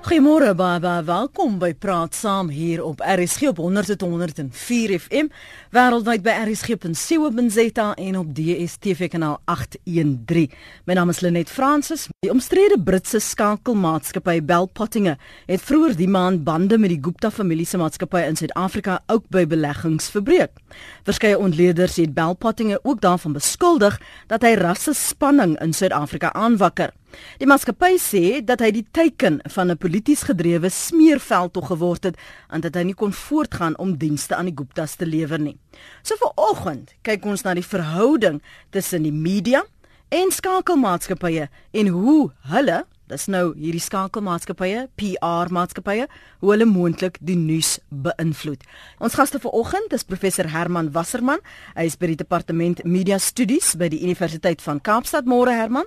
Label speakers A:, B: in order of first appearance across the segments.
A: Goeiemôre baie welkom by Praat Saam hier op RSG op 100.104 FM wêreldwyd by rsg.co.za en op DStv kanaal 813. My naam is Lenet Fransis. Die omstrede Britse skakelmaatskappy Bell Pottinge het vroeër die maand bande met die Gupta familie se maatskappy in Suid-Afrika ook by beleggings verbreek. Verskeie ontleeders het Bell Pottinge ook daarvan beskuldig dat hy rasse spanning in Suid-Afrika aanwakker. Die maatskappy sê dat hy die teiken van 'n polities gedrewe smeerveld tog geword het en dat hy nie kon voortgaan om dienste aan die Guptas te lewer nie. So vanoggend kyk ons na die verhouding tussen die media en skakelmaatskappye en hoe hulle, dis nou hierdie skakelmaatskappye, PR maatskappye, hoe hulle moontlik die nuus beïnvloed. Ons gaste vanoggend is professor Herman Wasserman. Hy is by die departement media studies by die Universiteit van Kaapstad. Môre Herman.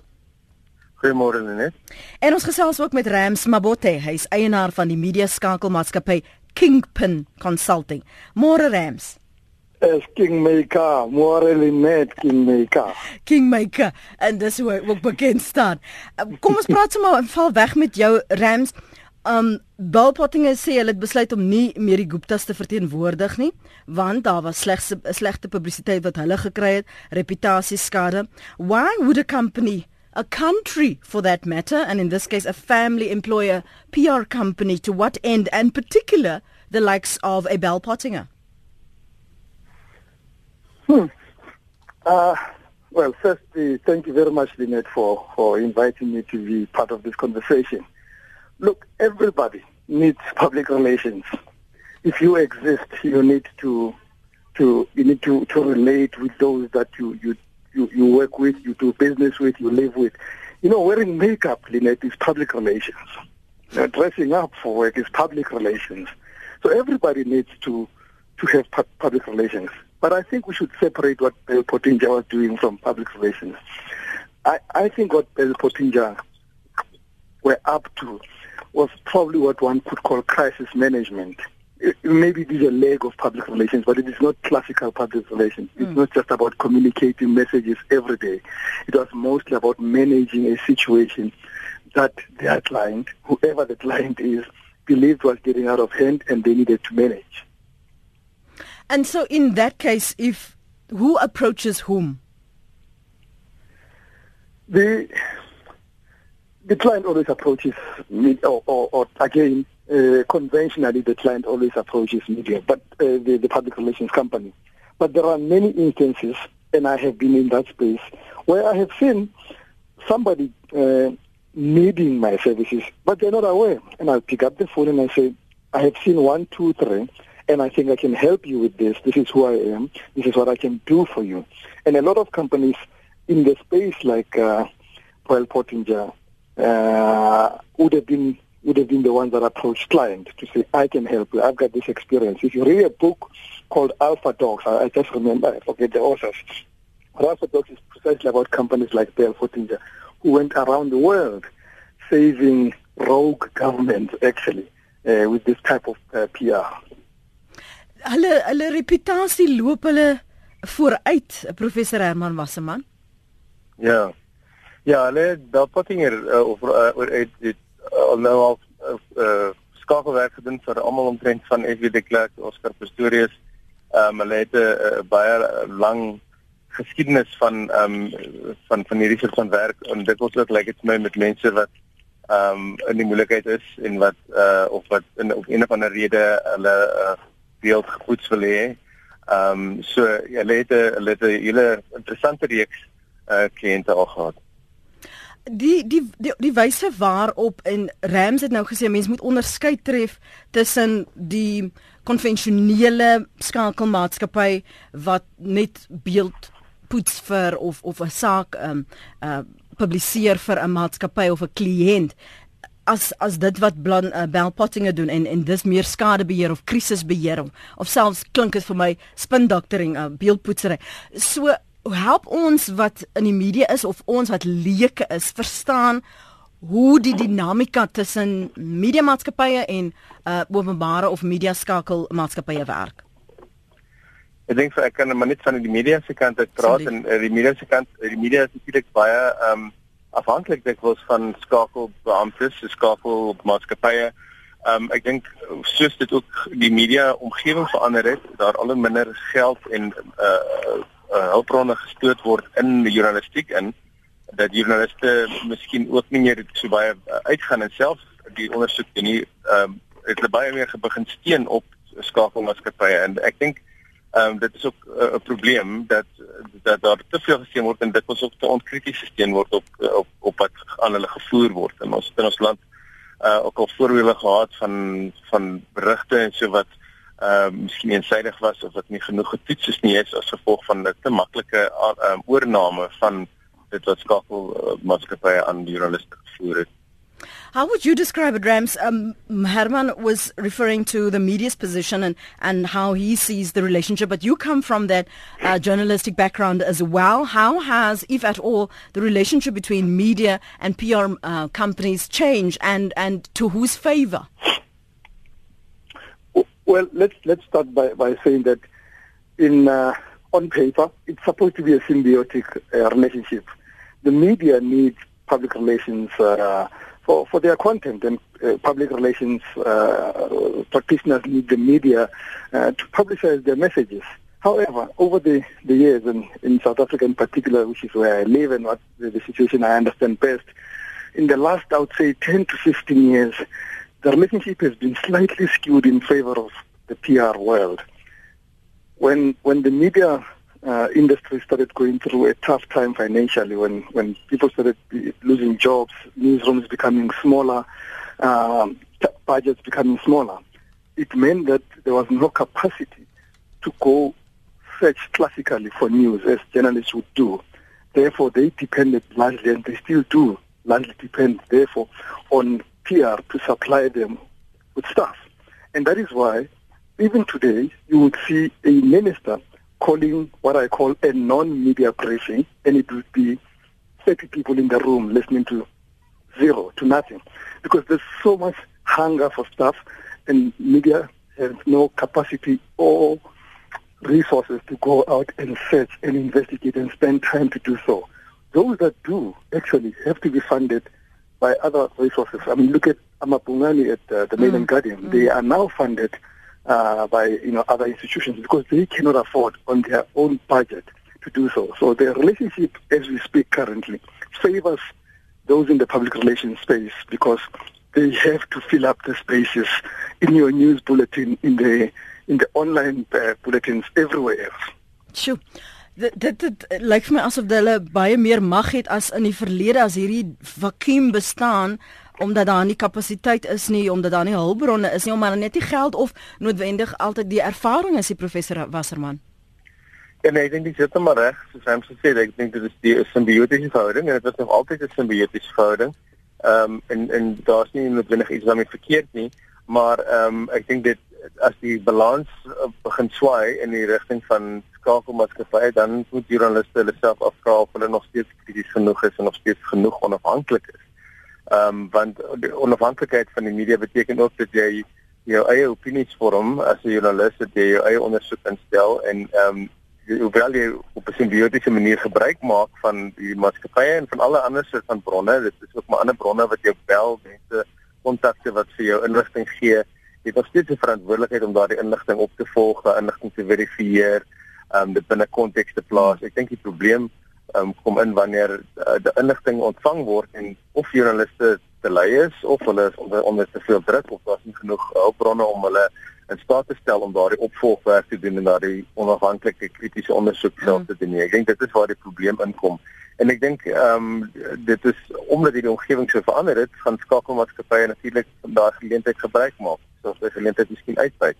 B: Goeiemôre Lenet.
A: En ons gesels ook met Rams Mabote, hy is eienaar van die media skakelmaatskappy Kingpin Consulting. Môre Rams.
C: Es Kingmaker, môre Lenet Kingmaker.
A: Kingmaker en dis hoe ook bekend staan. Uh, kom ons praat sommer en val weg met jou Rams. Um Bellpotting sê hulle het besluit om nie meer die Guptas te verteenwoordig nie, want daar was slegs slegte publisiteit wat hulle gekry het, reputasieskade. Why would a company a country for that matter, and in this case, a family employer PR company to what end, and particular the likes of a Bell Pottinger?
C: Hmm. Uh, well, firstly, thank you very much, Lynette, for, for inviting me to be part of this conversation. Look, everybody needs public relations. If you exist, you need to to you need to, to relate with those that you, you you, you work with, you do business with, you live with. You know, wearing makeup, Lynette, is public relations. Dressing up for work is public relations. So everybody needs to to have pu- public relations. But I think we should separate what Bell Pottinger was doing from public relations. I, I think what Bell Pottinger were up to was probably what one could call crisis management maybe it is a leg of public relations, but it is not classical public relations. It's mm. not just about communicating messages every day. It was mostly about managing a situation that their client, whoever the client is, believed was getting out of hand and they needed to manage.
A: And so in that case, if who approaches whom?
C: The the client always approaches me, or, or, or again, uh, conventionally the client always approaches media, but uh, the, the public relations company. But there are many instances, and I have been in that space, where I have seen somebody uh, needing my services, but they're not aware. And I'll pick up the phone and I say, I have seen one, two, three, and I think I can help you with this. This is who I am. This is what I can do for you. And a lot of companies in the space like uh, Pearl Pottinger uh, would have been would have been the ones that approached client to say, I can help you. I've got this experience. If you read a book called Alpha Dogs, I, I just remember, I forget the authors. But Alpha Dogs is precisely about companies like Bell Footinger who went around the world saving rogue governments, actually, uh, with this type of uh, PR.
A: Hulle hulle reputasie loop hulle vooruit, professor Herman Wasserman.
B: Ja. Ja, hulle Bell Pottinger uh, of uh, het, het uh, nou al uh, skakelwerk gedoen vir almal omtrent van FW de Klerk, Oscar Pistorius. Ehm um, hulle het 'n uh, baie lang geskiedenis van ehm um, van van hierdie soort van werk en dit was ook lyk dit my met mense wat ehm um, in die moeilikheid is en wat uh of wat in op een of ander rede hulle uh, beeld gepoets wil hê. Ehm um, so ja, hulle het 'n hulle het 'n hele interessante reeks uh kliënte al gehad
A: die die die, die wyse waarop en Rams het nou gesê mense moet onderskei tref tussen die konvensionele skakelmaatskappy wat net beeld poets vir of of 'n saak ehm um, uh publiseer vir 'n maatskappy of 'n kliënt as as dit wat blan uh, bell pottinge doen en en dis meer skadebeheer of krisisbeheer of, of selfs klink dit vir my spin doctoring uh, beeldpoetsery so help ons wat in die media is of ons wat leuke is verstaan hoe die dinamika tussen media maatskappye en uh openbare of media skakel maatskappye werk.
B: Ek dink ek kan maar net van die media se kant uit praat Sorry. en uh, die media se kant die media is natuurlik baie ehm um, afhanklik dikwels van skakelbeamptes, skakel maatskappye. Ehm um, ek dink soos dit ook die media omgewing verander het, daar al minder geld en uh, uh hulpbronne gestoot word in die journalistiek in dat journaliste miskien ook nie meer so baie uh, uitgaan en self die ondersoek doen nie. Ehm um, het hulle baie meer begin steun op skakelmaatskappye en ek dink ehm um, dit is ook 'n uh, probleem dat dat daar te veel gesteun word en dit ons ook te onkrities gesteun word op op op wat aan hulle gevoer word in ons in ons land uh ook al voorbeelde gehad van van berigte en so wat ehm uh, miskien eensydig was of wat nie genoeg getoets is nie is as gevolg van 'n te maklike uh, oorneem van dit wat skakel uh, maatskappye aan journaliste gevoer het
A: How would you describe it, Rams? Um, Herman was referring to the media's position and, and how he sees the relationship, but you come from that uh, journalistic background as well. How has, if at all, the relationship between media and PR uh, companies changed, and, and to whose favor?
C: Well, let's let's start by, by saying that in uh, on paper it's supposed to be a symbiotic uh, relationship. The media needs public relations uh, for, for their content and uh, public relations uh, practitioners need the media uh, to publicize their messages. However, over the, the years, and in South Africa in particular, which is where I live and what the, the situation I understand best, in the last, I would say, 10 to 15 years, the relationship has been slightly skewed in favor of the PR world. When, when the media uh, industry started going through a tough time financially when, when people started losing jobs, newsrooms becoming smaller, um, budgets becoming smaller. It meant that there was no capacity to go search classically for news as journalists would do. Therefore, they depended largely, and they still do largely depend, therefore, on PR to supply them with stuff. And that is why, even today, you would see a minister calling what I call a non-media briefing, and it would be 30 people in the room listening to zero, to nothing, because there's so much hunger for stuff, and media has no capacity or resources to go out and search and investigate and spend time to do so. Those that do actually have to be funded by other resources. I mean, look at Amapungani at uh, the Mail and mm. Guardian. Mm. They are now funded uh, by you know other institutions because they cannot afford on their own budget to do so. So the relationship, as we speak currently, favors those in the public relations space because they have to fill up the spaces in your news bulletin, in the in the online uh, bulletins, everywhere else.
A: Sure. Dit dit, dit lyk vir my asof hulle baie meer mag het as in die verlede as hierdie vakuum bestaan omdat daar nie kapasiteit is nie omdat daar nie hulpbronne is nie omdat daar net nie geld of noodwendig altyd die ervaring is die professor Wasserman.
B: Ja nee, ek dink dit is maar reg soos hy gesê het ek dink dit is die simbiotiese verhouding en dit was nog altyd 'n simbiotiese verhouding. Ehm um, en en daar's nie noodwendig iets daarmee verkeerd nie maar ehm um, ek dink dit as die balans uh, begin swaai in die rigting van skakelmaatskappye dan moet joernaliste hulle self afvra of hulle nog steeds krities genoeg is en nog steeds genoeg onafhanklik is. Ehm um, want die onafhanklikheid van die media beteken ook dat jy jou eie opinies vorm as 'n joernalis dat jy jou eie ondersoek instel en ehm um, hoewel jy op 'n simbiotiese manier gebruik maak van die maatskappye en van alle ander soort van bronne, dit is ook maar ander bronne wat jou bel, mense kontakte wat vir jou inligting gee jy het nog steeds 'n verantwoordelikheid om daardie inligting op te volg, daardie inligting te verifieer, ehm um, dit binne konteks te plaas. Ek dink die probleem ehm um, kom in wanneer uh, die inligting ontvang word en of joernaliste te lui is of hulle is onder, onder te veel druk of daar's nie genoeg hulpbronne om hulle in staat te stel om daardie opvolgwerk te doen en daardie onafhanklike kritiese ondersoek self mm. te doen. Ek dink dit is waar die probleem inkom. En ek dink ehm um, dit is omdat hierdie omgewing so verander het, gaan skakelmaatskappye natuurlik daai geleentheid gebruik maak of die geleentheid miskien uitbuit.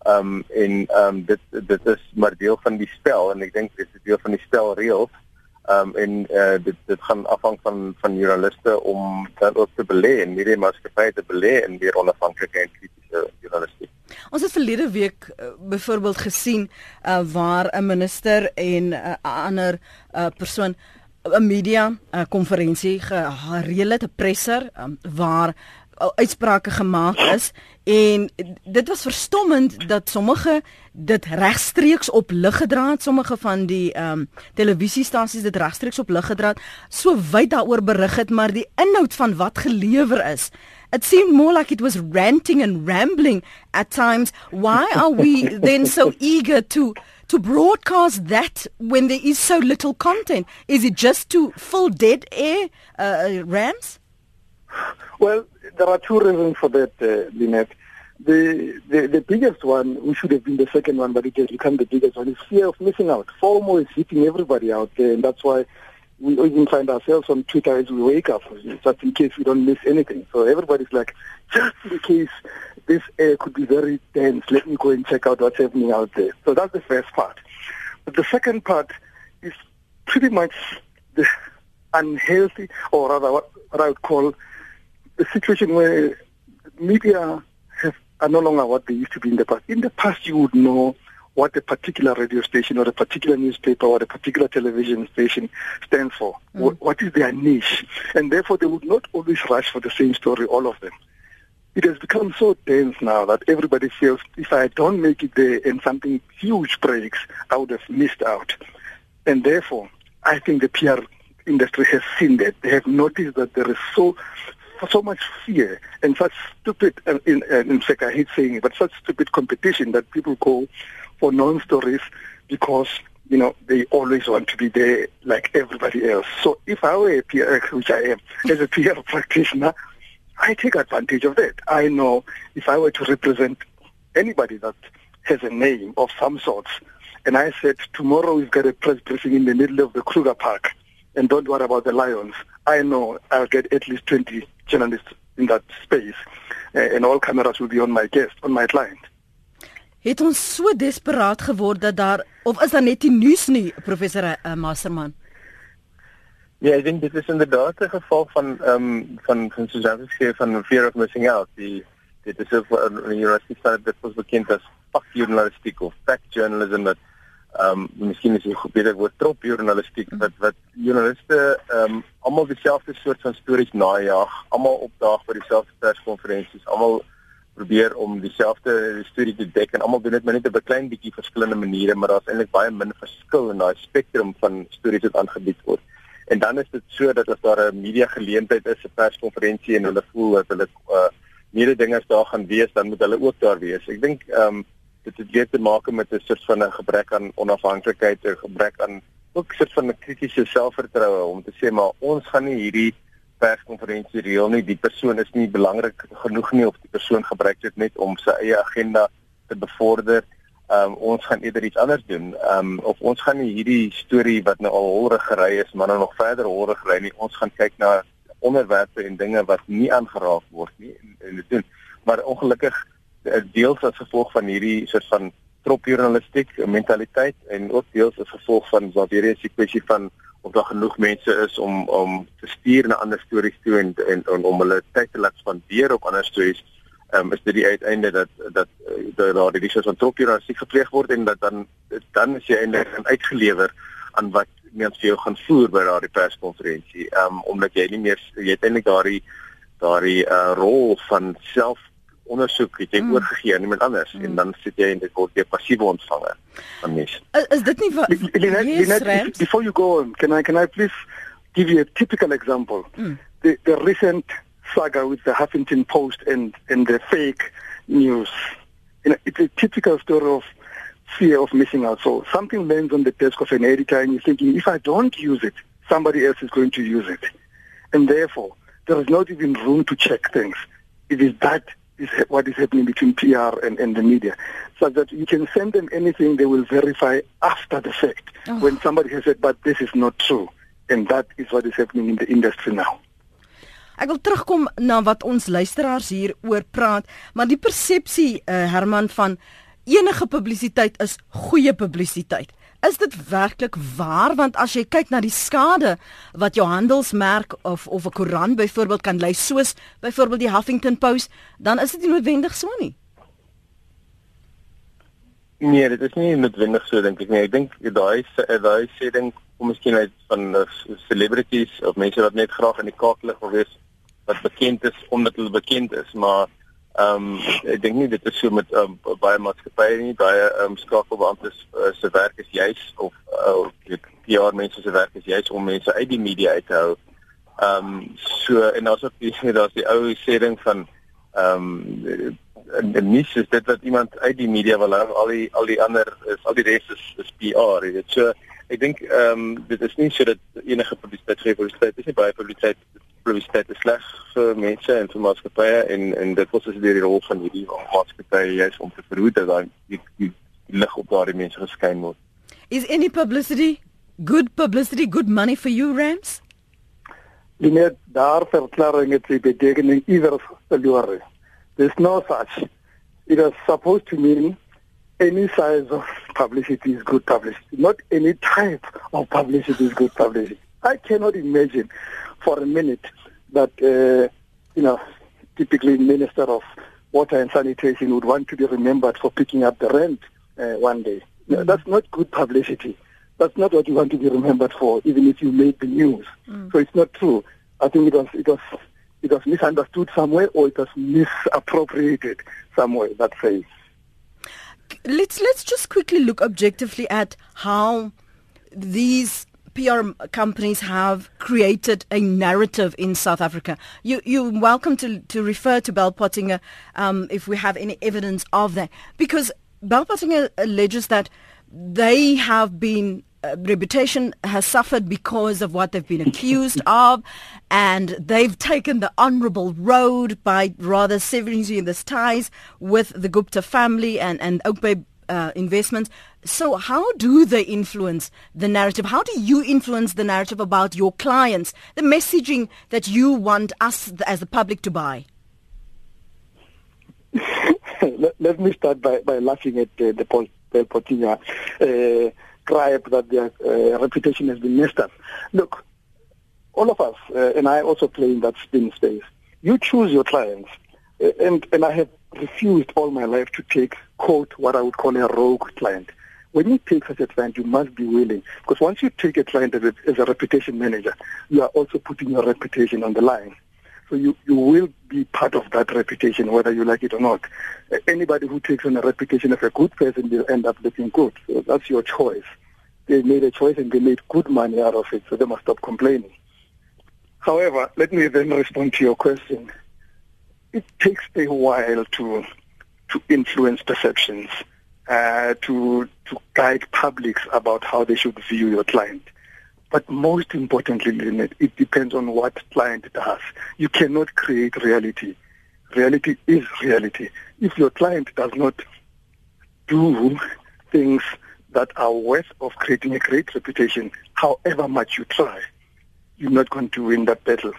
B: Ehm um, en ehm um, dit dit is maar deel van die spel en ek dink dit is deel van die spel reëls. Ehm um, en uh, dit dit gaan afhang van van joernaliste om dan ook te belê en hierdie maatskappye te belê in die onafhanklike en kritiese journalistiek.
A: Ons het verlede week uh, byvoorbeeld gesien uh, waar 'n minister en 'n uh, ander uh, persoon 'n media konferensie gereël het, 'n presser um, waar uitsprake gemaak is en dit was verstommend dat sommige dit regstreeks op lig gedra het sommige van die ehm um, televisiestasies dit regstreeks op lig gedra het so wyd daaroor berig het maar die inhoud van wat gelewer is It seemed more like it was ranting and rambling at times. Why are we then so eager to to broadcast that when there is so little content? Is it just to fill dead air uh, rams?
C: Well, there are two reasons for that, uh, Lynette. The, the the biggest one, we should have been the second one, but it has become the biggest one, is fear of missing out. FOMO is hitting everybody out there, and that's why we even find ourselves on Twitter as we wake up, just in case we don't miss anything. So everybody's like, just in case this air could be very dense, let me go and check out what's happening out there. So that's the first part. But the second part is pretty much the unhealthy, or rather what, what I would call the situation where media have, are no longer what they used to be in the past. In the past, you would know what a particular radio station or a particular newspaper or a particular television station stands for. Mm. What, what is their niche? And therefore, they would not always rush for the same story, all of them. It has become so dense now that everybody feels if I don't make it there and something huge breaks, I would have missed out. And therefore, I think the PR industry has seen that. They have noticed that there is so so much fear and such stupid, uh, in, uh, in fact, I hate saying it, but such stupid competition that people go for non-stories because you know they always want to be there like everybody else. So if I were a PR, which I am, as a PR practitioner, I take advantage of that. I know if I were to represent anybody that has a name of some sorts, and I said tomorrow we've got a press briefing in the middle of the Kruger Park, and don't worry about the lions. I know I'll get at least 20 journalists in that space, uh, and all cameras will be on my guest, on my client.
A: het ons so desperaat geword dat daar of is daar net die nuus nie professor uh, Masterman
B: Ja, ek dink dit is inderdaad 'n geval van ehm um, van van Susan se van fear of missing out. Die dit is 'n universiteit wat ons bekend as fakjournalistiek of fact journalism dat ehm um, miskien is dit goed beter woord trop journalistiek wat wat journaliste ehm um, almal dieselfde soort van stories najag, almal opdaag by dieselfde perskonferensies, almal probeer om dieselfde storie te dek en almal doen dit maar net op 'n klein bietjie verskillende maniere, maar daar's eintlik baie min verskil in daai spektrum van stories wat aangebied word. En dan is dit so dat as daar 'n media geleentheid is, 'n perskonferensie en hulle voel dat hulle uh meerde dingers daar gaan wees, dan moet hulle ook daar wees. Ek dink ehm um, dit het weer te maak met 'n soort van 'n gebrek aan onafhanklikheid, 'n gebrek aan ook 'n soort van 'n kritiese selfvertroue om te sê maar ons gaan nie hierdie perskonferensie reël nie. Die persoon is nie belangrik genoeg nie of die persoon gebruik dit net om sy eie agenda te bevorder. Um ons gaan eerder iets anders doen. Um of ons gaan nie hierdie storie wat nou al holre gery is, maar nou nog verder holre gery nie. Ons gaan kyk na onderwerpe en dinge wat nie aangeraak word nie en, en dit doen. Maar ongelukkig deels as gevolg van hierdie soort van tropjournalistiek mentaliteit en ook deels as gevolg van wat weer eens die kwessie van of daar genoeg mense is om om te stuur na ander stories toe en en, en om hulle tyd te laat spandeer op ander stories. Ehm um, is dit die uiteinde dat dat dat daar die soort van tropjournalistiek gepleeg word en dat dan dan is jy eintlik uitgelewer aan wat mens vir jou gaan voer by daardie perskonferensie. Ehm um, omdat jy nie meer jy het eintlik daardie daardie uh, rol van self ondersoek het jy mm. oorgegee aan iemand anders mm. en dan sit jy en dit word jy passiewe ontvanger van.
A: Is, is dit nie wat
C: before you go on can I can I please give you a typical example mm. the the recent saga with the Huffington Post and and the fake news you know, it's a typical story of fear of missing out so something lands on the desk of an editor and you're thinking if I don't use it somebody else is going to use it and therefore there is not even room to check things it is that is what is happening between PR and, and the media. So that you can send them anything, they will verify after the fact. Oh. When somebody has said, but this is not true. And that is what is happening in the industry now.
A: Ek wil terugkom na wat ons luisteraars hier oor praat, maar die persepsie uh, Herman van enige publisiteit is goeie publisiteit. Is dit werklik waar want as jy kyk na die skade wat jou handelsmerk of of 'n koerant byvoorbeeld kan lei soos byvoorbeeld die Huffington Post, dan is dit nie noodwendig so nie.
B: Nee, dit is nie noodwendig so dink ek nie. Ek dink daai daai sê ding kom miskien uit van celebrities of mense wat net graag in die kaak lig wil wees wat bekend is omdat hulle bekend is, maar ehm um, ek dink nie dit is so met um, baie maatskappye nie, baie ehm um, skakelbeamptes uh, se werk is juis of uh, ek PR mense se werk is juis om mense uit die media uit te hou. Ehm um, so en daar's ook die daar's die ou sê ding van ehm um, en nie is dit wat iemand uit die media wil hou. Al die al die ander is al die res is, is PR weet. So ek dink ehm um, dit is nie so dat enige publisiteit gee publisiteit is nie baie publisiteit publisiteit is sleg vir mense en vir maatskappye en en dit was dus die rol van hierdie maatskappye juist om te verhoed dat daai die, die, die lig op daardie mense geskyn word
A: Is any publicity good publicity good money for you Rams?
C: Die net daar verklaring het die betekenis iewers verloor. There's no such. It is supposed to mean any size of publicity is good publicity. Not any type of publicity is good publicity. I cannot imagine for a minute that, uh, you know, typically Minister of Water and Sanitation would want to be remembered for picking up the rent uh, one day. No, that's not good publicity. That's not what you want to be remembered for, even if you made the news. Mm. So it's not true. I think it was it was it was misunderstood somewhere or it was misappropriated somewhere. That phrase.
A: Let's let's just quickly look objectively at how these PR companies have created a narrative in South Africa. You, you're welcome to, to refer to Bell Pottinger um, if we have any evidence of that. Because Bell Pottinger alleges that they have been uh, reputation has suffered because of what they've been accused of, and they've taken the honourable road by rather severing this ties with the Gupta family and and Oakbay uh, investments. So, how do they influence the narrative? How do you influence the narrative about your clients, the messaging that you want us as the public to buy?
C: let, let, me start by, by laughing at uh, the Paul Pottinger. Uh, gripe that their uh, reputation has been messed up. Look, all of us, uh, and I also play in that spin space, you choose your clients. Uh, and, and I have refused all my life to take, quote, what I would call a rogue client. When you take such a client, you must be willing. Because once you take a client as a, as a reputation manager, you are also putting your reputation on the line. So you, you will be part of that reputation, whether you like it or not. Anybody who takes on a reputation of a good person will end up looking good. So that's your choice. They made a choice and they made good money out of it, so they must stop complaining. However, let me then respond to your question. It takes a while to to influence perceptions, uh, to to guide publics about how they should view your client. But most importantly, Lynette, it depends on what client does. You cannot create reality. Reality is reality. If your client does not do things that are worth of creating a great reputation, however much you try, you're not going to win that battle.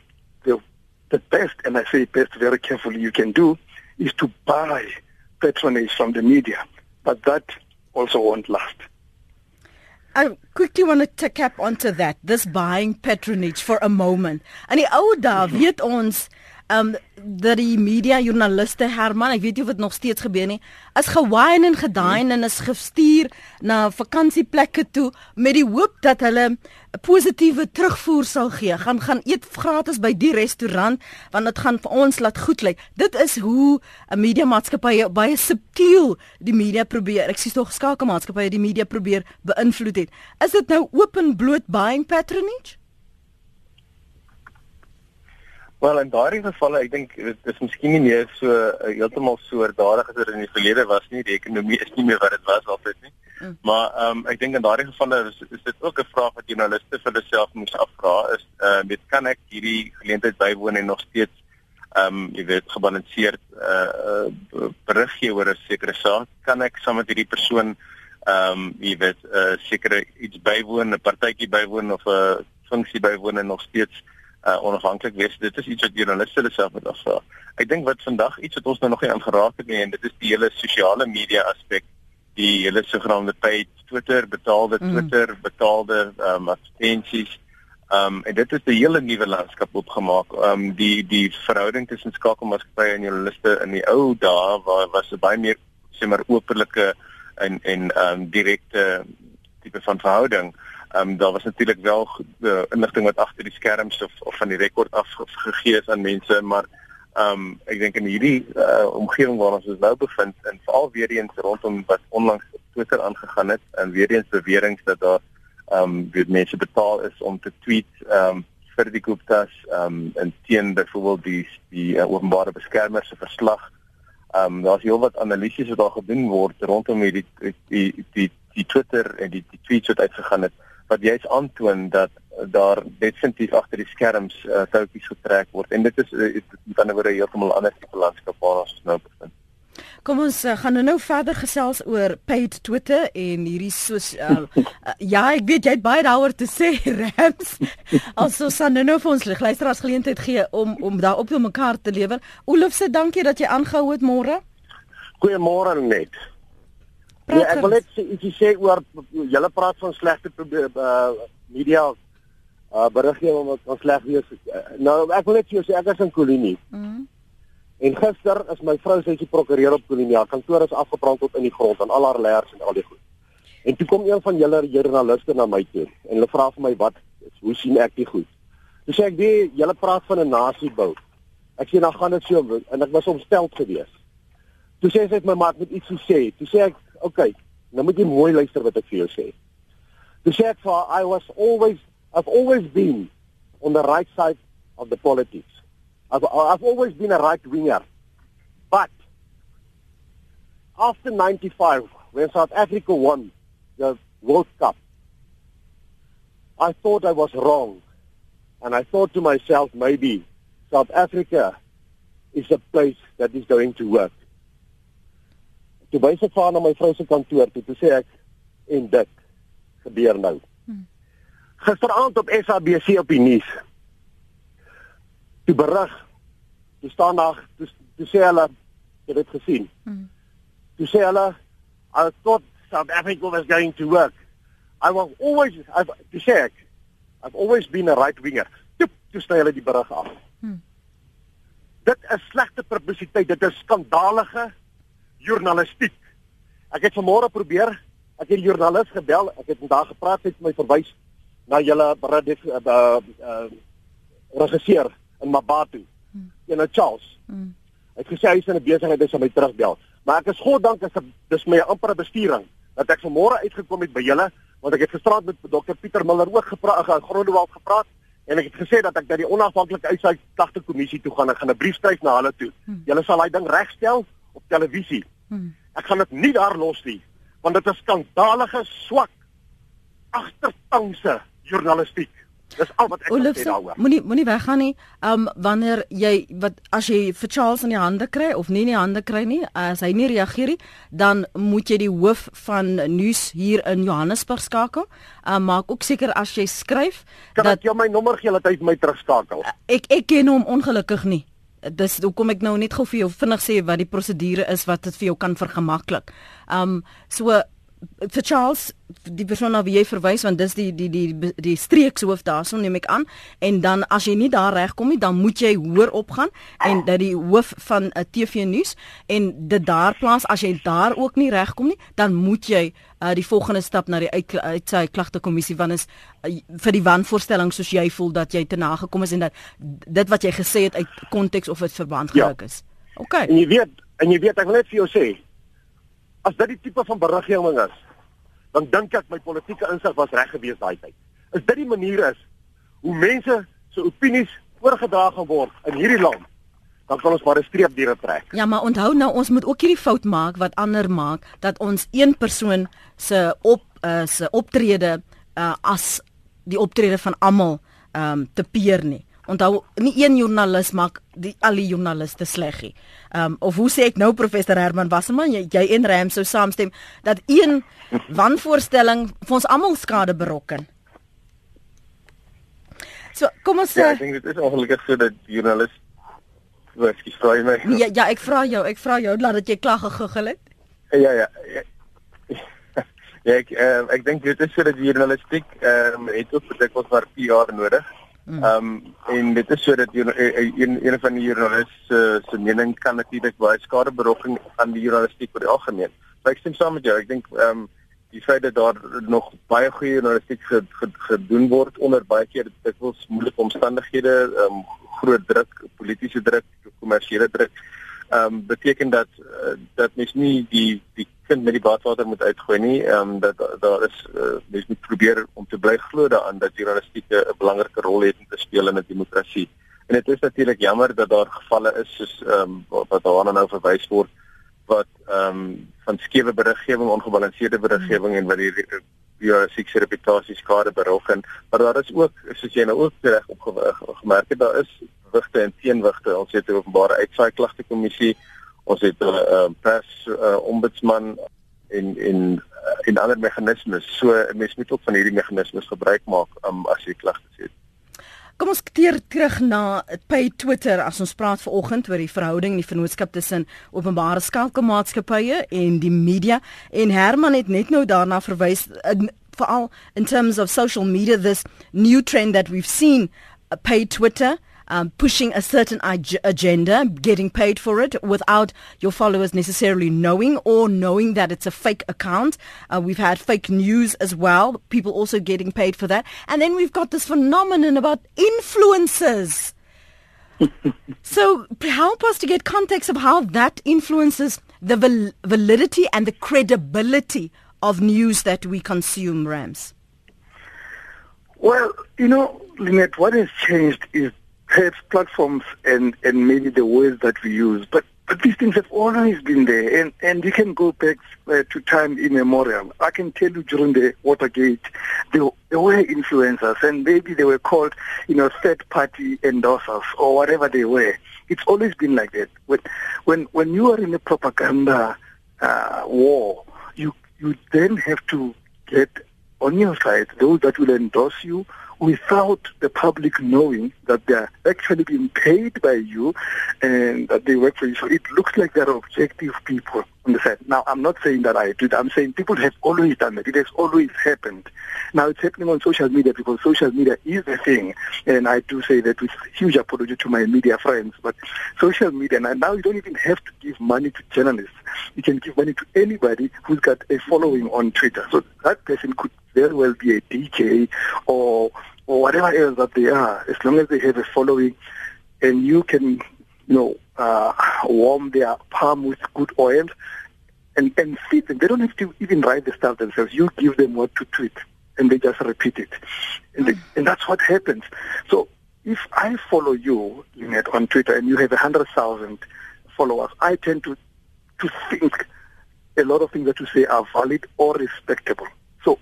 C: The, best, and I say best very carefully, you can do is to buy patronage from the media. But that also won't last.
A: I quickly want to cap onto that, this buying patronage for a moment. En die ou daar mm -hmm. weet ons um dat die media joernaliste Herman, ek weet nie of dit nog steeds gebeur nie, is gewaaien en gedaaien en is gestuur na vakansieplekke toe met die hoop dat hulle 'n positiewe terugvoer sal gee. Gaan gaan eet gratis by die restaurant want dit gaan vir ons laat goed lyk. Dit is hoe 'n media maatskappy baie subtiel die media probeer. Ek sien tog skakelmaatskappye die media probeer beïnvloed het. Is dit nou open bloot buying patronage?
B: Wel in daardie gevalle, ek dink dit is miskien nie meer so uh, heeltemal so oordadig as dit in die verlede was nie. Die ekonomie is nie meer wat dit was altyd nie. Mm. Maar ehm um, ek dink in daardie gevalle is, is dit ook 'n vraag wat joernaliste vir hulle self moet afvra is uh met kan ek hierdie geleentheid bywoon en nog steeds ehm um, jy weet gebalanseerd uh berig gee oor 'n sekere saak? Kan ek saam met hierdie persoon ehm um, jy weet 'n uh, sekere iets bywoon, 'n partytjie bywoon of 'n funksie bywoon en nog steeds uh, onafhanklik wees. Dit is iets wat joernaliste hulle self moet afvra. Ek dink wat vandag iets wat ons nou nog nie aangeraak het nie en dit is die hele sosiale media aspek, die hele sogenaamde paid Twitter, betaalde mm. Twitter, betaalde um, advertensies. Um en dit het 'n hele nuwe landskap opgemaak. Um die die verhouding tussen skakelmaatskappye en joernaliste in die ou dae waar was 'n baie meer sê maar openlike en en um direkte tipe van verhouding Ehm um, daar was natuurlik wel uh, inligting wat agter die skerms of of van die rekord af gegee is aan mense, maar ehm um, ek dink in hierdie uh, omgewing waar ons ons nou bevind en veral weer eens rondom wat onlangs op Twitter aangegaan het en weer eens beweringe dat daar ehm um, word mense betaal is om te tweet ehm um, vir die Gupta's ehm um, en teen byvoorbeeld die die uh, openbare beskermer se verslag. Ehm um, daar's heelwat analises wat daar gedoen word rondom hierdie die die die die Twitter en die die tweets wat uitgegaan het wat jy's aantoon dat daar definitief agter die skerms uh, touwtjies getrek word en dit is uh, met ander woorde heeltemal anders tipe landskap waar ons nou bevind.
A: Kom ons uh, gaan nou, nou verder gesels oor paid Twitter en hierdie so uh, uh, ja, ek weet jy het baie daaroor te sê Rams. Also san nou vir ons luisteraars geleentheid gee om om daar op mekaar te lewer. Olof se dankie dat jy aangehou het môre.
D: Goeiemôre net. Ja, ek wil net ietsie sê oor julle praat van slegte uh, media uh beriggewing wat ons sleg wees. Uh, nou ek wil net vir jou sê ek is in Kolinie. Mm. En gister is my vrou sy prokureur op Kolinie. Haar kantoor is afgebrand tot in die grond en al haar leers en al die goed. En toe kom een van julle joernaliste na my toe en hulle vra vir my wat hoe sien ek dit goed? Toe sê ek die julle praat van 'n nasiebou. Ek sê dan gaan dit so en ek was omsteld geweest. Toe sê sy het my maat met iets gesê. Toe sê ek okay, nou moet jy mooi luister wat ek vir jou sê. To say for I was always I've always been on the right side of the politics. I've I've always been a right winger. But after 95 when South Africa won the World Cup I thought I was wrong and I thought to myself maybe South Africa is a place that is going to work toe by sy vaar na my vrou se kantoor toe, toe sê ek en dit gebeur nou. Hmm. Gisteraand op SABC op die nuus. Die berig, toe staan daar, toe, toe sê hulle het dit gesien. Hmm. Toe sê hulle I thought South Africa was going to work. I was always I've to say ek, I've always been a right winger. Toe toe sny hulle die berig af. Hmm. Dit is slegte publisiteit, dit is skandalige journalistiek. Ek het vanmôre probeer, ek het die joernalis gebel, ek het vandag gepraat met my verwys na julle uh, uh, regisseur in Mabatu. Hmm. In Charles. Hmm. Ek gesê hy is in 'n besigheid, hy sal my terugbel. Maar ek is God dank as dis my ampere besturing dat ek vanmôre uitgekom het by julle want ek het gisterand met Dr Pieter Miller ook gepraat, gaan Grondewald gepraat en ek het gesê dat ek na die onafhanklike uitsaai klagte kommissie toe gaan en gaan 'n brief skryf na hulle toe. Hmm. Julle sal daai ding regstel op televisie. Hmm. Ek gaan dit nie daar los nie want dit is skandalige swak agtertangse journalistiek. Dis al wat ek
A: sê daaroor. Moenie moenie weggaan nie. Um wanneer jy wat as jy vir Charles in die hande kry of nie in die hande kry nie, as hy nie reageer nie, dan moet jy die hoof van nuus hier in Johannesburg skakel. Um maak ook seker as jy skryf
D: kan dat jy my nommer gee dat hy my terugskakel.
A: Ek ek ken hom ongelukkig nie dis hoekom ek nou net gou vir jou vinnig sê wat die prosedure is wat dit vir jou kan vergemaklik. Um so vir Charles die persoon na wie jy verwys want dis die die die die streekshoof daarso neem ek aan en dan as jy nie daar regkom nie dan moet jy hoor opgaan en dat die hoof van 'n TV nuus en dit daar plaas as jy daar ook nie regkom nie dan moet jy uh, die volgende stap na die uit, uit sy klagte kommissie want is uh, vir die wanvoorstelling soos jy voel dat jy te nagekom is en dat dit wat jy gesê het uit konteks of dit verband
D: ja.
A: geluk is. OK.
D: En jy weet en jy weet ek wil net vir jou sê as dit die tipe van beriggewing is, dan dink ek my politieke insig was reg gewees daai tyd. Is dit die manier is hoe mense se opinies oorgedra gaan word in hierdie land? Dan kan ons maar 'n streep deur trek.
A: Ja, maar onthou nou ons moet ook hierdie fout maak wat ander maak dat ons een persoon se op uh, se optrede uh, as die optrede van almal um, te peer nie. Onthou nie een joernalis maak die al die joernaliste sleg nie. Ehm um, of hoe sê ek nou professor Herman Wasserman jy, jy en Ram sou saamstem dat een wanvoorstelling vir ons almal skade berokken. So, kom ons
B: Ja, ek dink dit is ongelukkig so dat joernalis Ekskuus, vra jy my?
A: Ja, ja, ek vra jou, ek vra jou laat dat jy klag geguggel het.
B: Ja, ja. Ja, ja ek uh, ek dink dit is so dat journalistiek ehm um, het ook dikwels maar 4 jaar nodig. Mm. Ehm um, en dit is sodat jy eh, eh, een een van die joernaliste se se mening kan natuurlik baie skade berokken aan die journalistiek oor die algemeen. Maar ek stem saam met jou. Ek dink ehm um, die feit dat daar nog baie goeie journalistiek gedoen word onder baie keer dikwels moeilike omstandighede, ehm um, groot druk, politieke druk, kommersiële druk. Ehm um, beteken dat uh, dat mens nie die die kind met die badwater moet uitgooi nie. Ehm um, dat daar is uh, mens moet probeer om te bly glo daaraan dat journalistiek 'n belangrike rol het om te speel in 'n demokrasie. En dit is natuurlik jammer dat daar gevalle is soos ehm um, wat daarna nou verwys word wat ehm um, van skewe beriggewing, ongebalanseerde beriggewing en wat die journalistieke reputasie skade berokken. En maar daar is ook soos jy nou ook reg opgemerk het, daar is wigte en teenwigte. Ons het 'n openbare uitsaai klagte kommissie, ons het 'n uh, pers uh, ombudsman en en en ander meganismes. So 'n mens moet ook van hierdie meganismes gebruik maak um, as jy klagtes het.
A: Kom ons keer terug na by Twitter as ons praat vanoggend oor die verhouding in die vennootskap tussen openbare skakelmaatskappye en die media. En Herman het net nou daarna verwys veral in terms of social media this new trend that we've seen uh, pay Twitter um, pushing a certain ag- agenda, getting paid for it without your followers necessarily knowing or knowing that it's a fake account. Uh, we've had fake news as well, people also getting paid for that. And then we've got this phenomenon about influencers. so help us to get context of how that influences the val- validity and the credibility of news that we consume, Rams.
C: Well, you know, Lynette, what has changed is perhaps platforms and, and maybe the words that we use. But but these things have always been there, and, and you can go back uh, to time immemorial. I can tell you during the Watergate, there, there were influencers, and maybe they were called, you know, third-party endorsers or whatever they were. It's always been like that. When when when you are in a propaganda uh, war, you you then have to get on your side those that will endorse you without the public knowing that they're actually being paid by you and that they work for you. So it looks like they're objective people side. Now, I'm not saying that I did. I'm saying people have always done that. It has always happened. Now, it's happening on social media because social media is a thing. And I do say that with huge apology to my media friends. But social media, now you don't even have to give money to journalists. You can give money to anybody who's got a following on Twitter. So that person could very well be a DJ or or whatever else that they are, as long as they have a following and you can, you know, uh, warm their palm with good oil and, and feed them. They don't have to even write the stuff themselves. You give them what to tweet and they just repeat it. And, they, and that's what happens. So if I follow you, Lynette, on Twitter and you have 100,000 followers, I tend to, to think a lot of things that you say are valid or respectable So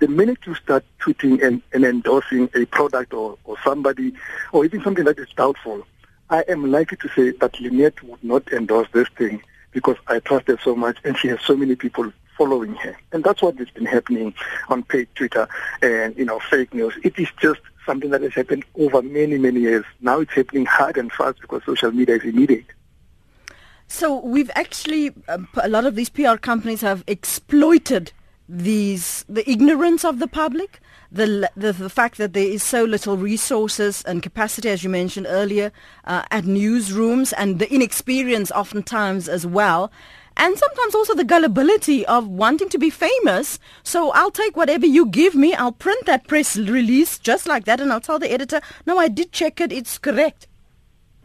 C: the minute you start tweeting and, and endorsing a product or, or somebody, or even something that is doubtful, I am likely to say that Lynette would not endorse this thing because I trust her so much and she has so many people following her. And that's what has been happening on paid Twitter and, you know, fake news. It is just something that has happened over many, many years. Now it's happening hard and fast because social media is immediate.
A: So we've actually, um, a lot of these PR companies have exploited these the ignorance of the public, the, the the fact that there is so little resources and capacity, as you mentioned earlier, uh, at newsrooms, and the inexperience oftentimes as well. And sometimes also the gullibility of wanting to be famous. So I'll take whatever you give me. I'll print that press release just like that, and I'll tell the editor, "No, I did check it. It's correct."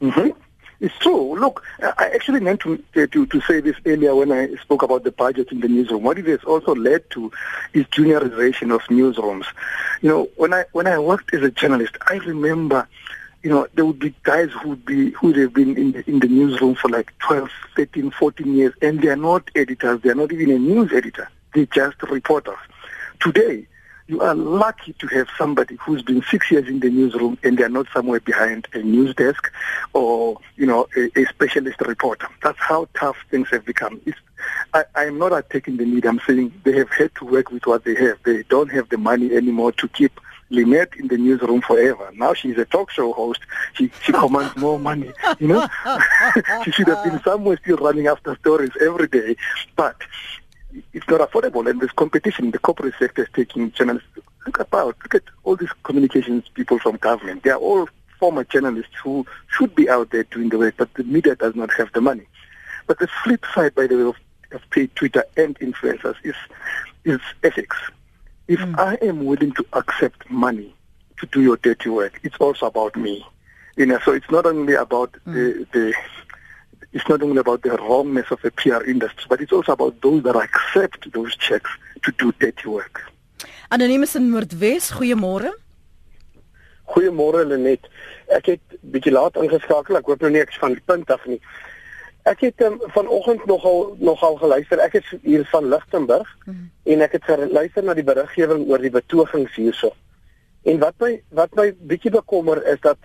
C: Mm-hmm. It's true. Look, I actually meant to, to, to say this earlier when I spoke about the budget in the newsroom. What it has also led to is juniorization of newsrooms. You know, when I when I worked as a journalist, I remember, you know, there would be guys who would be who would have been in the in the newsroom for like 12, 13, 14 years, and they are not editors. They are not even a news editor. They're just reporters. Today, you are lucky to have somebody who's been six years in the newsroom and they're not somewhere behind a news desk or, you know, a, a specialist reporter. That's how tough things have become. It's, I, I'm not attacking the media. I'm saying they have had to work with what they have. They don't have the money anymore to keep Lynette in the newsroom forever. Now she's a talk show host. She she commands more money. You know, she should have been somewhere still running after stories every day. But it's not affordable and there's competition. The corporate sector is taking journalists. Look about, look at all these communications people from government. They are all former journalists who should be out there doing the work, but the media does not have the money. But the flip side, by the way, of, of paid Twitter and influencers is is ethics. If mm. I am willing to accept money to do your dirty work, it's also about me. You know, so it's not only about mm. the the it's not only about the wrongness of the PR industry, but it's also about those that accept those checks to do dirty work.
A: Anonymous in Noordwes, goeiemôre.
E: Goeiemôre Lenet. Ek het bietjie laat ingeskakel. Ek hoop nou nie ek's van die punt af nie. Ek het um, vanoggend nogal nogal geluister. Ek is hier van Lichtenburg mm -hmm. en ek het geluister na die beriggewing oor die betogings hierso. En wat my wat my bietjie bekommer is dat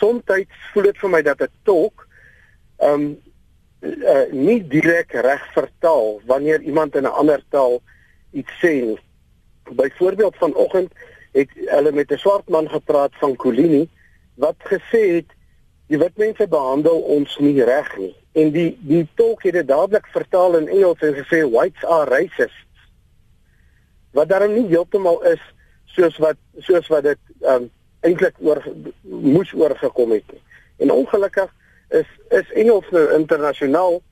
E: soms voel dit vir my dat 'n tolk ehm um, uh, nie direk reg vertaal wanneer iemand in 'n ander taal iets sê. Byvoorbeeld vanoggend het hulle met 'n swart man gepraat van Kolini wat gesê het die wit mense behandel ons nie reg nie. En die die tolk het dit dadelik vertaal in Engels en gesê whites are racist wat daarom nie heeltemal is soos wat soos wat dit um, eintlik oor moes oorgekom het nie. En ongelukkig is is Engels nou internasionaal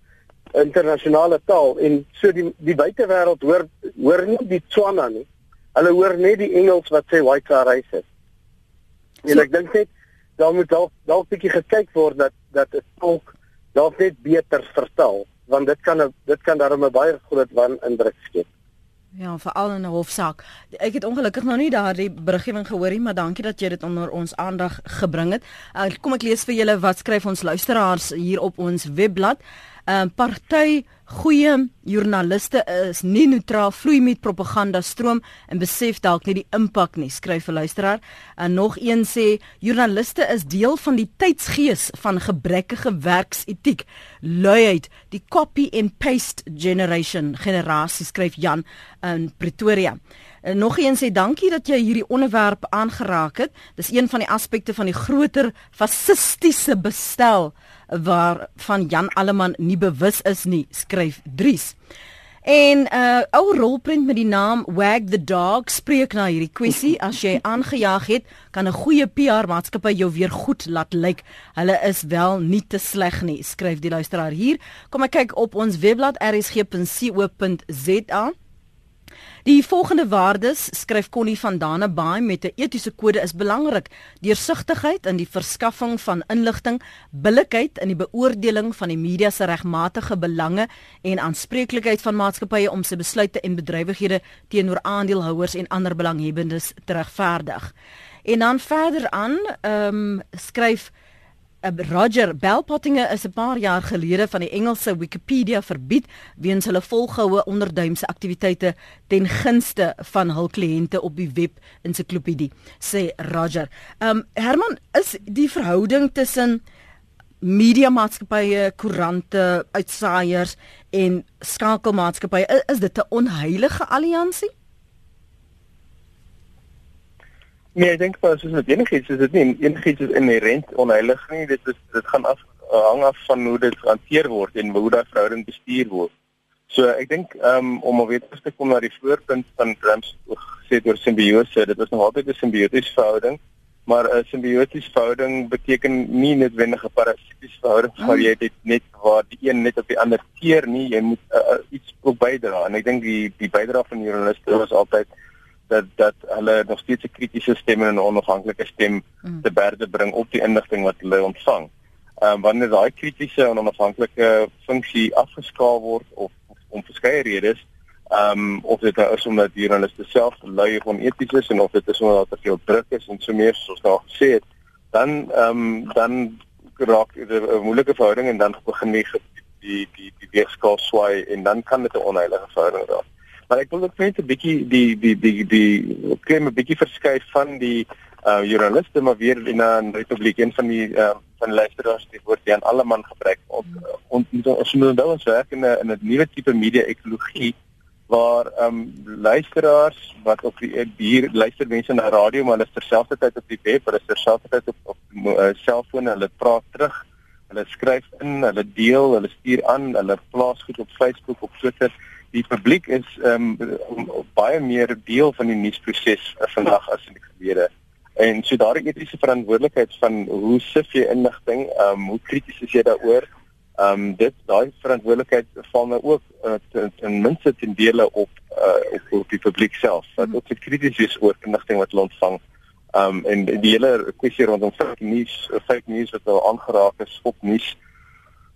E: internasionale taal en so die die buitewêreld hoor hoor nie die Tswana nie Hulle hoor net die Engels wat sê white car race is. En so, ek dink net daar moet dalk dalk bietjie gekyk word dat dat 'n tolk dalk net beter vertaal want dit kan dit kan daarmee baie groot wan indruk skep.
A: Ja, veral in 'n hofsaak. Ek het ongelukkig nog nie daardie beriggewing gehoor nie, maar dankie dat jy dit onder ons aandag gebring het. Uh, kom ek lees vir julle wat skryf ons luisteraars hier op ons webblad. 'n uh, Party goeie joernaliste is nie neutraal vloei met propaganda stroom en besef dalk nie die impak nie skryf 'n luisteraar. En nog een sê joernaliste is deel van die tydsgees van gebrekkige werksetiek. Luiheid die copy and paste generation generasie skryf Jan in Pretoria en nog een sê dankie dat jy hierdie onderwerp aangeraak het dis een van die aspekte van die groter fasistiese bestel waarvan Jan Alleman nie bewus is nie, skryf Dries. En 'n uh, ou rolprent met die naam Wag the Dog spreek na hierdie kwessie. As jy aangejaag het, kan 'n goeie PR maatskappy jou weer goed laat lyk. Hulle is wel nie te sleg nie, skryf die luisteraar hier. Kom ek kyk op ons webblad rsg.co.za. Die volgende waardes skryf Connie van Dannebaai met 'n etiese kode is belangrik: deursigtigheid in die verskaffing van inligting, billikheid in die beoordeling van die media se regmatige belange en aanspreeklikheid van maatskappye om se besluite en bedrywighede teenoor aandeelhouers en ander belanghebbendes te regverdig. En dan verder aan, ehm um, skryf Roger Belpottinge is 'n paar jaar gelede van die Engelse Wikipedia verbied weens hulle volgehoue onderduimse aktiwiteite ten gunste van hul kliënte op die web ensiklopedie sê Roger. Um Herman is die verhouding tussen media maatskappye, koerante, uitsaaiers en skakelmaatskappye is dit 'n onheilige alliansie?
B: Nee, ek dink pas is met enigiets is dit nie enigiets is inherent onheilig nie. Dit is dit gaan af hang af van hoe dit hanteer word en hoe daai verhouding bestuur word. So ek dink um, om om weer terug te kom na die voorpunt van Grams gesê oor simbiose, dit is nog altyd 'n simbiotiese verhouding, maar 'n simbiotiese verhouding beteken nie noodwendig 'n parasitiese verhouding waar jy dit net waar die een net op die ander keer nie, jy moet uh, uh, iets ook bydra en ek dink die die bydrae van die journaliste was altyd dat dat hulle nog steeds 'n kritiese stem en 'n onafhanklike stem mm. te berde bring op die inligting wat hulle ontvang. Ehm um, wanneer daai kritiese en onafhanklike funksie afgeskaal word of, of om verskeie redes, ehm um, of dit nou is omdat journaliste self lui of oneties is en of dit is omdat daar te veel druk is en so meer soos ons nou gesê het, dan ehm um, dan raak dit 'n moeilike verhouding en dan begin die die die die weegskaal swai en dan kan dit 'n onheilige verhouding raak. Maar ek wil ook net 'n bietjie die die die die klem 'n bietjie verskuif van die uh joernaliste maar weer in 'n republiek een van die uh van die luisteraars die woord Jan Alleman gebruik. Ons ons ons moet nou ons werk in 'n in 'n nuwe tipe media ekologie waar um luisteraars wat op die hier luister mense na radio maar hulle is terselfdertyd op die web, hulle is terselfdertyd op op uh, selfone, hulle praat terug, hulle skryf in, hulle deel, hulle stuur aan, hulle plaas goed op Facebook, op Twitter die publiek is ehm um, baie meer deel van die nuusproses uh, vandag as in die verlede. En so daardie etiese verantwoordelikheid van hoe sif jy inligting, ehm um, hoe krities is jy daaroor? Ehm um, dit daai verantwoordelikheid val nou ook uh, ten minste ten dele op uh, op, op die publiek self. Dat mm. ook krities is oor inligting wat hulle ontvang. Um en die hele kwessie rondom fake news, fake news wat nou aangeraak is, op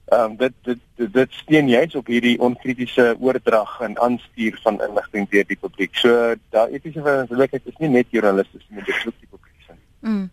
B: nuus. Um dit dit dit, dit steun juist op hierdie onkritiese oordrag en aanstuur van inligting deur die publiek. So daai etiese verantwoordelikheid is nie net journalisties nie, dit is ook die publiek se. Mm.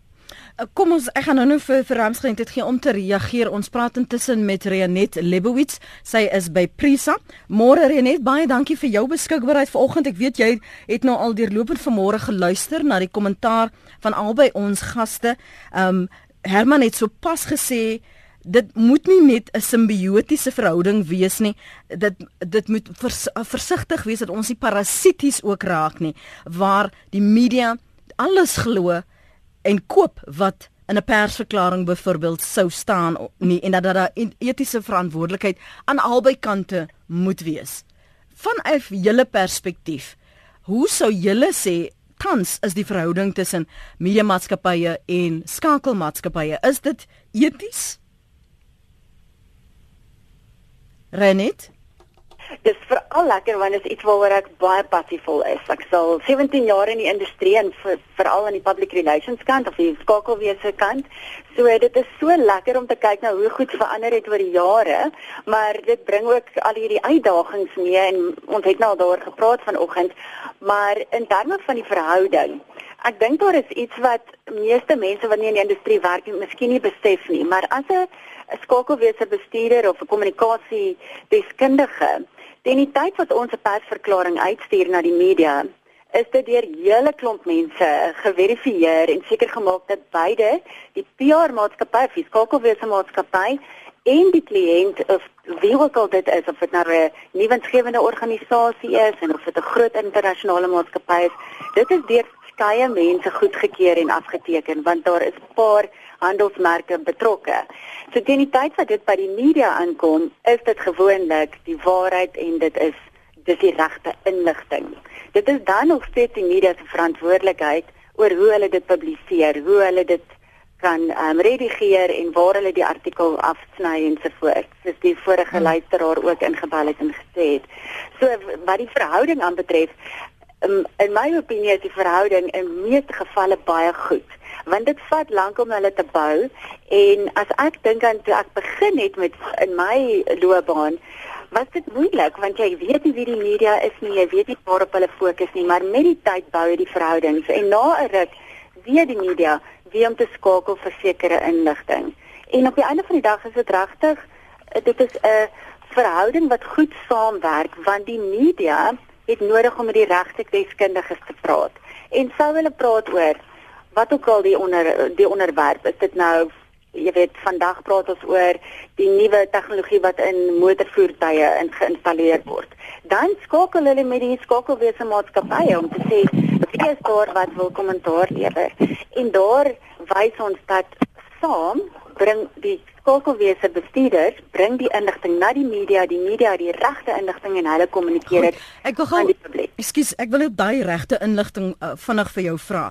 A: Eh, kom ons ek gaan nou nou vir vir Ramsgent dit gee om te reageer. Ons praat intussen met Renet Lebowitz. Sy is by Prisa. Môre Renet, baie dankie vir jou beskikbaarheid vanoggend. Ek weet jy het nou al deurlopend vanmôre geluister na die kommentaar van albei ons gaste. Um Herman het sopas gesê dit moet nie net 'n simbiotiese verhouding wees nie. Dit dit moet vers, versigtig wees dat ons nie parasities ook raak nie waar die media alles glo en koop wat in 'n persverklaring byvoorbeeld sou staan nie en dat daar etiese verantwoordelikheid aan albei kante moet wees. Vanuit julle perspektief, hoe sou julle sê tans is die verhouding tussen media maatskappye en skakelmaatskappye? Is dit eties? Renet
F: Dis veral lekker want dit is iets waaroor ek baie passievol is. Ek sal 17 jaar in die industrie en veral aan die public relations kant of die skakelwese kant. So dit is so lekker om te kyk na hoe goed verander het oor die jare, maar dit bring ook al hierdie uitdagings mee en ons het nou al daaroor gepraat vanoggend, maar in terme van die verhouding Ek dink daar is iets wat meeste mense wat nie in die industrie werk nie, miskien nie besef nie, maar as 'n skakelwese bestuurder of 'n kommunikasie deskundige die tyd wat ons 'n persverklaring uitstuur na die media, is dit deur hele klomp mense geverifieer en seker gemaak dat beide die PR maatskappy, die skakelwese maatskappy en die kliënt of wie ook al dit is of dit nou 'n nuwensgewende organisasie is en of dit 'n groot internasionale maatskappy is, dit is deur verskeie mense goedgekeur en afgeteken want daar is 'n paar handelsmerke betrokke. So teen die tyd wat dit by die media aankom, is dit gewoonlik die waarheid en dit is dis die regte inligting. Dit is dan nog steeds die media se verantwoordelikheid oor hoe hulle dit publiseer, hoe hulle dit kan um, redigeer en waar hulle die artikel afsny en so voort. Soos die vorige hmm. luisteraar ook ingebel het en gesê het. So wat die verhouding aanbetref, um, in my opinie is die verhouding in meeste gevalle baie goed want dit vat lank om hulle te bou. En as ek dink aan toe ek begin het met in my loopbaan was dit moeilik want jy weet nie wie die media is nie jy weet nie waarop hulle fokus nie maar met die tyd bou jy die verhoudings. En na 'n ruk weet die media wie om te skakel vir sekere inligting. En op die einde van die dag is dit regtig dit is 'n verhouding wat goed saamwerk want die media het nodig om met die regte deskundiges te praat. En sou hulle praat oor wat ook al die onder die onderwerp is dit nou jy weet vandag praat ons oor die nuwe tegnologie wat in motorvoertuie in geïnstalleer word. Dan skakel hulle met die skakelwese maatskappye om te sê wie is daar wat wil kommentaar lewer? En daar wys ons dat saam bring die skakelwese bestuurders bring die inligting na die media die media die regte inligting en hulle kommunikeer dit aan die publiek.
A: Ekskuus ek wil net daai regte inligting uh, vinnig vir jou vra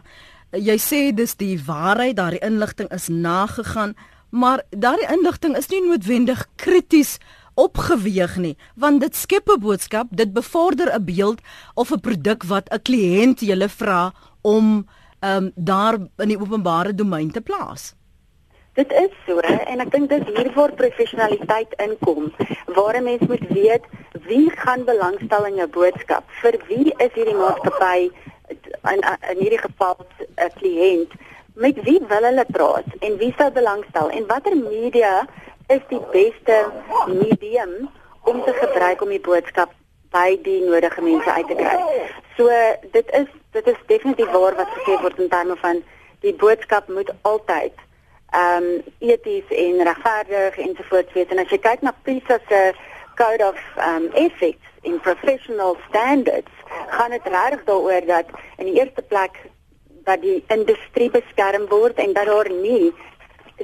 A: jy sê dis die waarheid, daardie inligting is nagegaan, maar daardie inligting is nie noodwendig krities opgeweeg nie, want dit skep 'n boodskap, dit bevorder 'n beeld of 'n produk wat 'n kliënt julle vra om ehm um, daar in die openbare domein te plaas.
F: Dit is so en ek dink dis hier waar professionaliteit inkom, waar 'n mens moet weet wie gaan belangstel in jou boodskap, vir wie is hierdie maatskappy in in hierdie geval 'n kliënt met wie wil hulle praat en wie sou belangstel en watter media is die beste medium om te gebruik om die boodskap by die nodige mense uit te kry. So dit is dit is definitief waar wat gesê word in terme van die boodskap moet altyd ehm um, eties en regverdig ensovoorts wees en as jy kyk na PISA se code of um ethics in professional standards gaan dit regtig daaroor dat in die eerste plek dat die industrie beskerm word en dat daar nie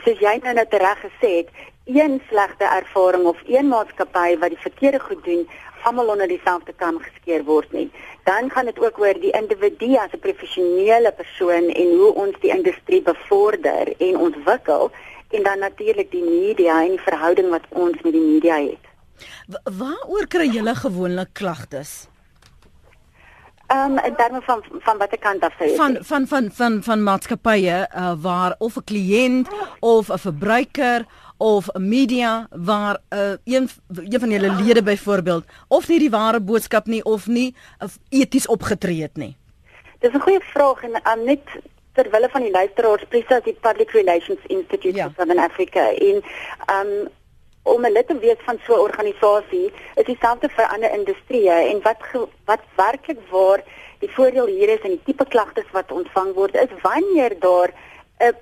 F: soos jy nou net reg gesê het een slegte ervaring of een maatskappy wat die verkeerde goed doen almal onder dieselfde kam geskeer word nie. Dan gaan dit ook oor die individu as 'n professionele persoon en hoe ons die industrie bevorder en ontwikkel en dan natuurlik die media en die verhouding wat ons met die media het
A: Waaroor kry julle gewoonlik klagtes?
F: Ehm um, in terme van van watter kant af sê jy?
A: Van van van van van maatskappye uh, waar of 'n kliënt of 'n verbruiker of 'n media waar uh, een een van julle lede byvoorbeeld of nie die ware boodskap nie of nie uh, eties opgetree het nie.
F: Dis 'n goeie vraag en um, net ter wille van die luisteraars, Prisa is die Public Relations Institute ja. of Southern Africa in um om 'n lid te wees van so 'n organisasie is dieselfde vir ander industrieë en wat wat werklik waar die voordeel hier is en die tipe klagtes wat ontvang word is wanneer daar 'n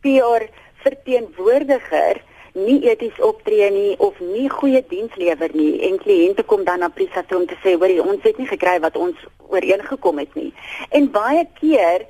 F: PR verteenwoordiger nie eties optree nie of nie goeie diens lewer nie en kliënte kom dan na Prisa toe om te sê hoor ons het nie gekry wat ons ooreengekom het nie. En baie keer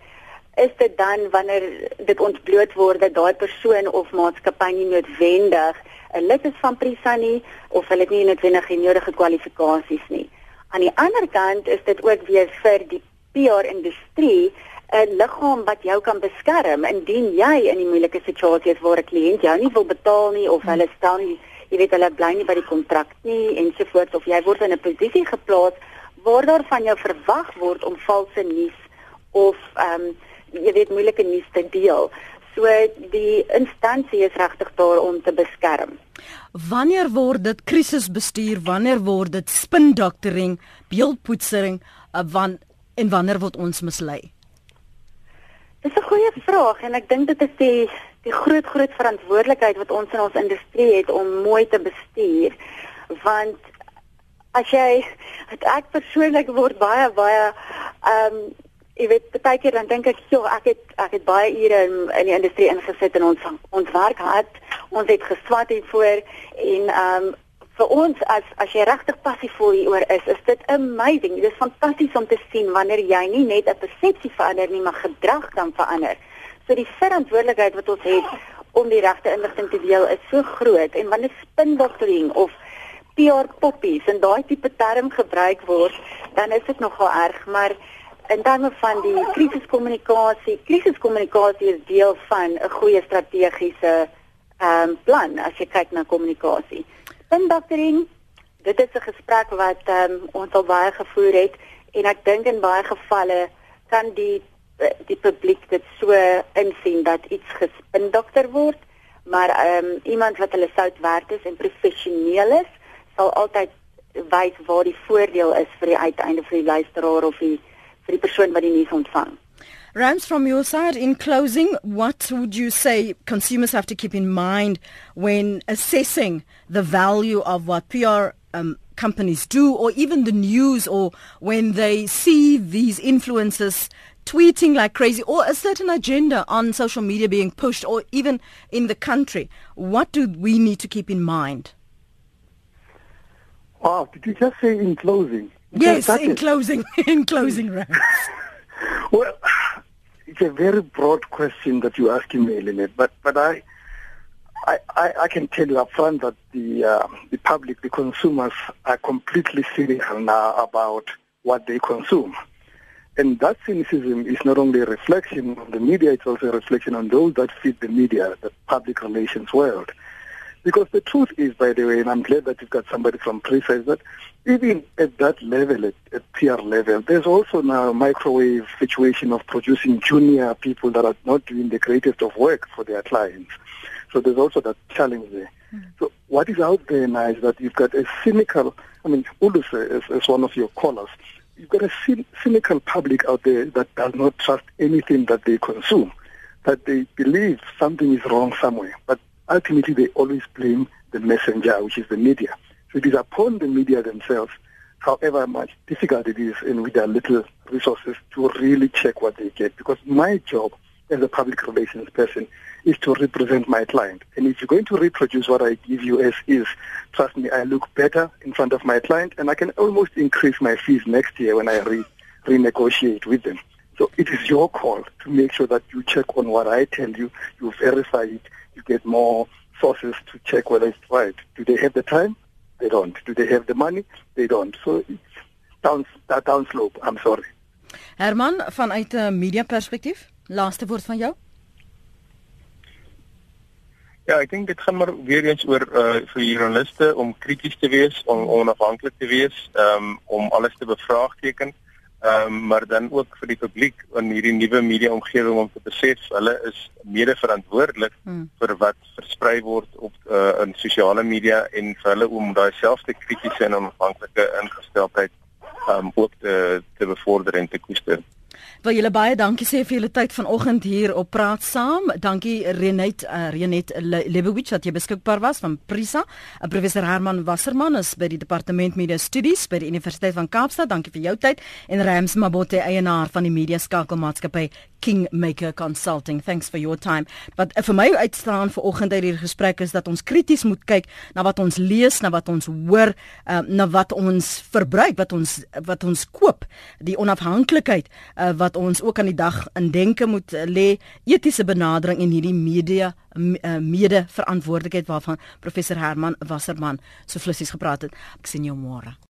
F: is dit dan wanneer dit ontbloot word dat daai persoon of maatskappy nie noodwendig 'n lid is van Prisa nie of hulle nie noodwendig die nodige kwalifikasies nie. Aan die ander kant is dit ook weer vir die PR industrie 'n liggaam wat jou kan beskerm indien jy in 'n moeilike situasie is waar 'n kliënt jou nie wil betaal nie of hulle stel nie, jy weet hulle bly nie by die kontrak nie ensovoorts of jy word in 'n posisie geplaas waar daar van jou verwag word om valse nuus of ehm um, jy weet moeilike nuus te deel. So die instansie is regtig daar om te beskerm.
A: Wanneer word dit krisisbestuur? Wanneer word dit spindoktering, beeldpoetsering, uh, wan en wanneer word ons mislei?
F: Dis 'n goeie vraag en ek dink dit is die die groot groot verantwoordelikheid wat ons in ons industrie het om mooi te bestuur. Want as jy ek persoonlik word baie baie ehm um, jy weet baie keer dan dink ek so ek het ek het baie ure in, in die industrie ingesit en ons ons werk hard. Ons het geswat hiervoor en ehm um, vir ons as as jy regtig passievol hieroor is is dit amazing. Dit is fantasties om te sien wanneer jy nie net 'n persepsie verander nie maar gedrag kan verander. So die verantwoordelikheid wat ons het om die regte inligting te deel is so groot en wanneer spindoktering of PR poppies en daai tipe term gebruik word dan is dit nogal erg maar in terme van die krisiskommunikasie, krisiskommunikasie is deel van 'n goeie strategiese ehm um, plan as jy kyk na kommunikasie. Indoktering, dit is 'n gesprek wat ehm um, ons al baie gevoer het en ek dink in baie gevalle kan die die publiek dit so insien dat iets gespindokter word, maar ehm um, iemand wat hulle sout werd is en professioneel is, sal altyd wys waar die voordeel is vir die uiteinde vir die luisteraar of die vir die persoon wat die nuus ontvang.
A: Rams from your side in closing what would you say consumers have to keep in mind when assessing the value of what PR um, companies do or even the news or when they see these influencers tweeting like crazy or a certain agenda on social media being pushed or even in the country what do we need to keep in mind
C: Wow, did you just say in closing?
A: Yes, in closing, in closing, Rams.
C: well, it's a very broad question that you're asking me, Lynette, but but I, I, I can tell you upfront that the uh, the public, the consumers, are completely cynical now about what they consume. And that cynicism is not only a reflection on the media, it's also a reflection on those that feed the media, the public relations world. Because the truth is, by the way, and I'm glad that you've got somebody from is that even at that level, at, at PR level, there's also now a microwave situation of producing junior people that are not doing the greatest of work for their clients. So there's also that challenge there. Mm. So what is out there now is that you've got a cynical, I mean, Ulus is, is one of your callers, you've got a cynical public out there that does not trust anything that they consume, that they believe something is wrong somewhere. But ultimately they always blame the messenger, which is the media. So it is upon the media themselves, however much difficult it is and with their little resources to really check what they get. Because my job as a public relations person is to represent my client. And if you're going to reproduce what I give you as is, trust me, I look better in front of my client and I can almost increase my fees next year when I re- renegotiate with them. So it is your call to make sure that you check on what I tell you, you verify it, you get more sources to check whether it's right. Do they have the time? They don't. Do they have the money? They don't. So it's down that downslope. I'm sorry.
A: Herman vanuit 'n media perspektief, laaste woord van jou?
B: Ja, ek dink dit gaan maar weer eens oor uh vir joernaliste om krities te wees, om onafhanklik te wees, um om alles te bevraagteken. Ehm um, maar dan ook vir die publiek in hierdie nuwe media omgewing om te besef hulle is mede verantwoordelik hmm. vir wat versprei word op uh, in sosiale media en vir hulle om daai selfde kritiese en onafhanklike ingesteldheid ehm um, ook te te bevorder en te koester.
A: Wil julle baie dankie sê vir julle tyd vanoggend hier op Praat Saam. Dankie Renet uh, Renet Lebowitz wat jy beskikbaar was van Prisa. Uh, professor Herman Wasserman is by die Departement Media Studies by die Universiteit van Kaapstad. Dankie vir jou tyd en Rams Mabote eienaar van die Media Skakelmaatskappy Kingmaker Consulting. Thanks for your time. Wat uh, vir my uitstaan vanoggend uit hierdie gesprek is dat ons krities moet kyk na wat ons lees, na wat ons hoor, uh, na wat ons verbruik, wat ons wat ons koop, die onafhanklikheid uh, wat ons ook aan die dag in denke moet uh, lê, etiese benadering en hierdie media uh, mede verantwoordelikheid waarvan professor Herman Wasserman so flissies gepraat het. Ek sien jou môre.